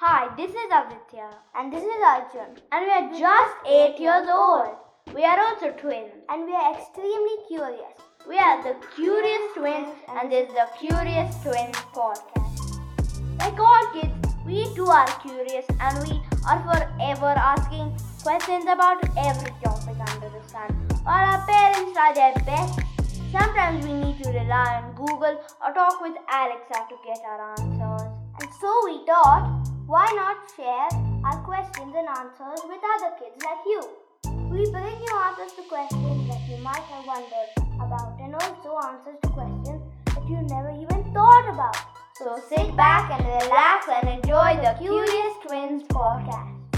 Hi, this is Aditya. And this is Arjun. And we are just 8 years old. We are also twins. And we are extremely curious. We are the Curious Twins, and this is the Curious Twins podcast. Like all kids, we too are curious and we are forever asking questions about every topic under the sun. While our parents try their best, sometimes we need to rely on Google or talk with Alexa to get our answers. And so we thought, why not share our questions and answers with other kids like you? We bring you answers to questions that you might have wondered about and also answers to questions that you never even thought about. So sit back and relax and enjoy the Curious Twins podcast.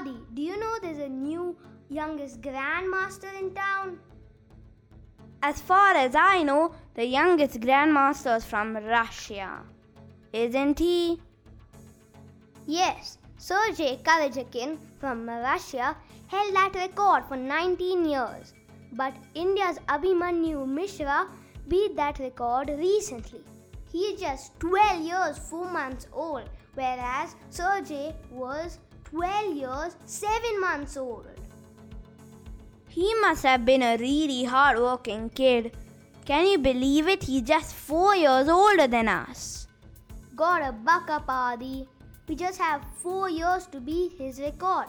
Adi, do you know there's a new youngest grandmaster in town? As far as I know, the youngest grandmaster is from Russia. Isn't he? Yes, Sergei Karjakin from Russia held that record for 19 years. But India's Abhimanyu Mishra beat that record recently. He is just 12 years 4 months old, whereas Sergei was 12 years 7 months old. He must have been a really hard-working kid. Can you believe it? He's just 4 years older than us. Gotta buck up, Adi. We just have 4 years to beat his record.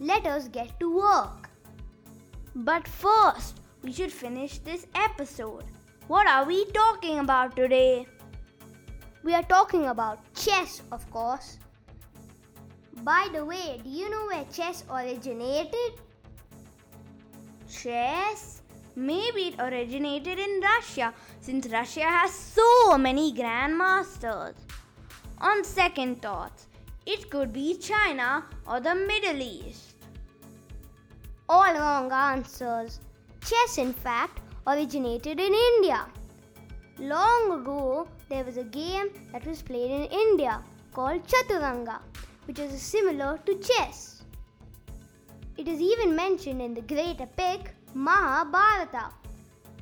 Let us get to work. But first, we should finish this episode. What are we talking about today? We are talking about chess, of course. By the way, do you know where chess originated? Chess? Maybe it originated in Russia since Russia has so many grandmasters. On second thoughts, it could be China or the Middle East. All wrong answers. Chess, in fact, originated in India. Long ago, there was a game that was played in India called Chaturanga, which is similar to chess. It is even mentioned in the great epic Mahabharata.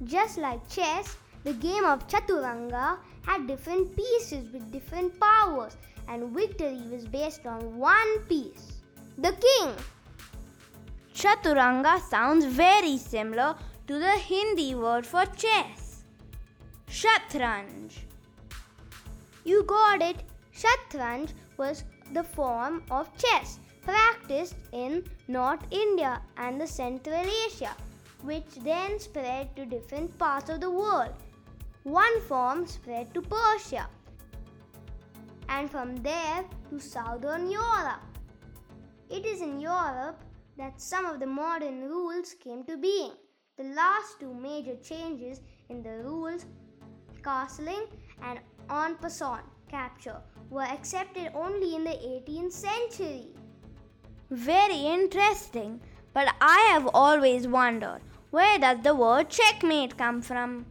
Just like chess, the game of Chaturanga had different pieces with different powers, and victory was based on one piece the king. Chaturanga sounds very similar to the Hindi word for chess. Shatranj. You got it. Shatranj was the form of chess practiced in North India and the Central Asia, which then spread to different parts of the world. One form spread to Persia, and from there to southern Europe. It is in Europe that some of the modern rules came to being. The last two major changes in the rules, castling and en passant capture, were accepted only in the 18th century. Very interesting, but I have always wondered where does the word checkmate come from?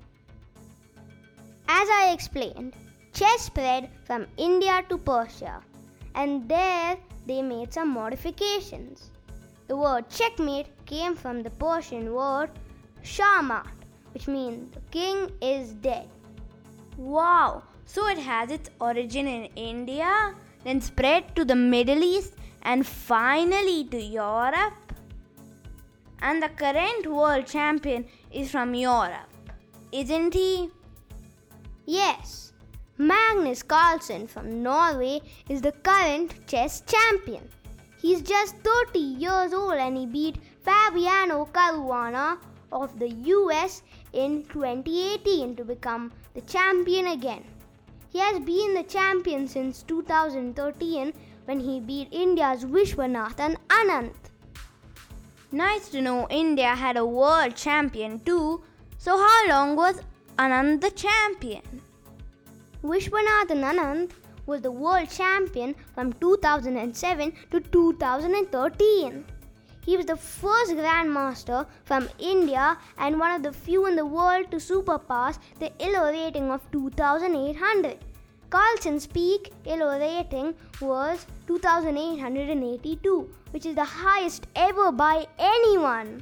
As I explained, chess spread from India to Persia, and there they made some modifications. The word checkmate came from the Persian word shamat, which means the king is dead. Wow, so it has its origin in India, then spread to the Middle East, and finally to Europe? And the current world champion is from Europe, isn't he? Yes, Magnus Carlsen from Norway is the current chess champion. He's just 30 years old and he beat Fabiano Caruana of the US in 2018 to become the champion again. He has been the champion since 2013 when he beat India's Vishwanathan Anand. Nice to know India had a world champion too. So, how long was Anand the champion? Vishwanathan Anand was the world champion from 2007 to 2013. He was the first grandmaster from India and one of the few in the world to superpass the ELO rating of 2800. Carlsen's peak ELO rating was 2882, which is the highest ever by anyone.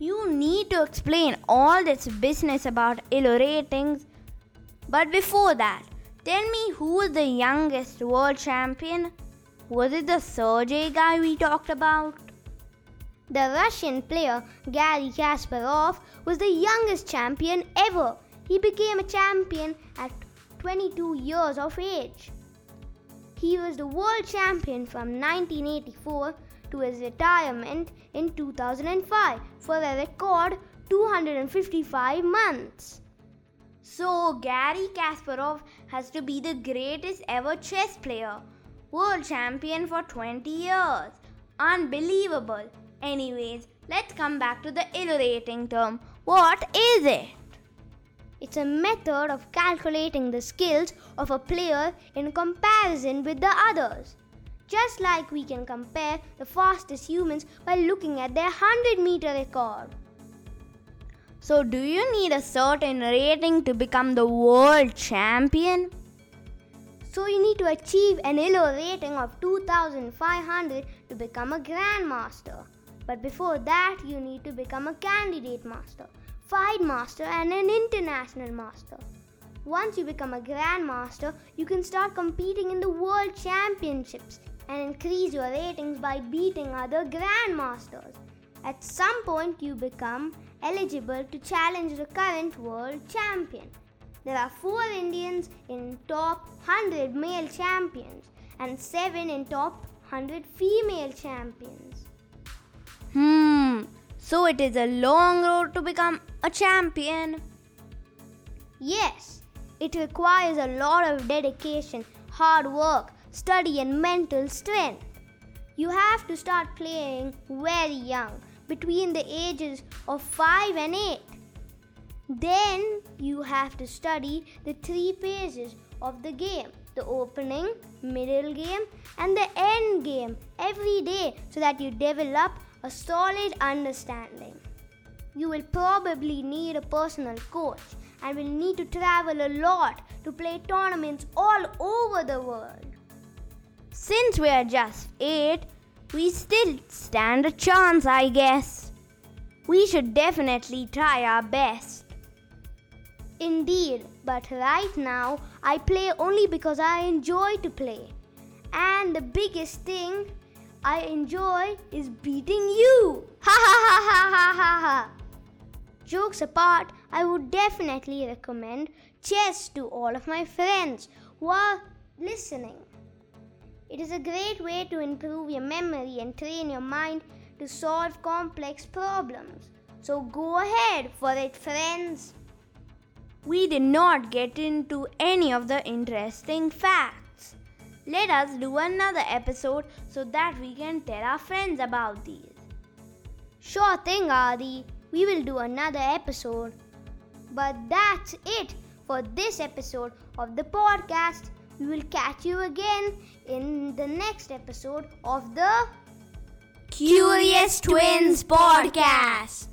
You need to explain all this business about ELO ratings. But before that, tell me who was the youngest world champion? Was it the Sergey guy we talked about? The Russian player Garry Kasparov was the youngest champion ever. He became a champion at 22 years of age. He was the world champion from 1984 to his retirement in 2005 for a record 255 months. So, Garry Kasparov has to be the greatest ever chess player, world champion for 20 years. Unbelievable. Anyways, let's come back to the ELO rating term. What is it? It's a method of calculating the skills of a player in comparison with the others. Just like we can compare the fastest humans by looking at their 100 meter record. So, do you need a certain rating to become the world champion? So, you need to achieve an ELO rating of 2500 to become a grandmaster. But before that, you need to become a candidate master FIDE master and an international master. Once you become a grandmaster, you can start competing in the world championships and increase your ratings by beating other grandmasters. At some point, you become eligible to challenge the current world champion. There are 4 Indians in top 100 male champions and 7 in top 100 female champions. So it is a long road to become a champion. Yes, it requires a lot of dedication, hard work, study, and mental strength. You have to start playing very young, between the ages of 5 and 8. Then you have to study the three phases of the game the opening, middle game, and the end game every day so that you develop a solid understanding. You will probably need a personal coach and will need to travel a lot to play tournaments all over the world. Since we are just 8, we still stand a chance, I guess. We should definitely try our best. Indeed, but right now I play only because I enjoy to play. And the biggest thing I enjoy is beating you. Ha ha ha ha ha ha ha. Jokes apart, I would definitely recommend chess to all of my friends who are listening. It is a great way to improve your memory and train your mind to solve complex problems. So go ahead for it, friends. We did not get into any of the interesting facts. Let us do another episode so that we can tell our friends about these. Sure thing, Adi. We will do another episode. But that's it for this episode of the podcast. We will catch you again in the next episode of the Curious Twins Podcast.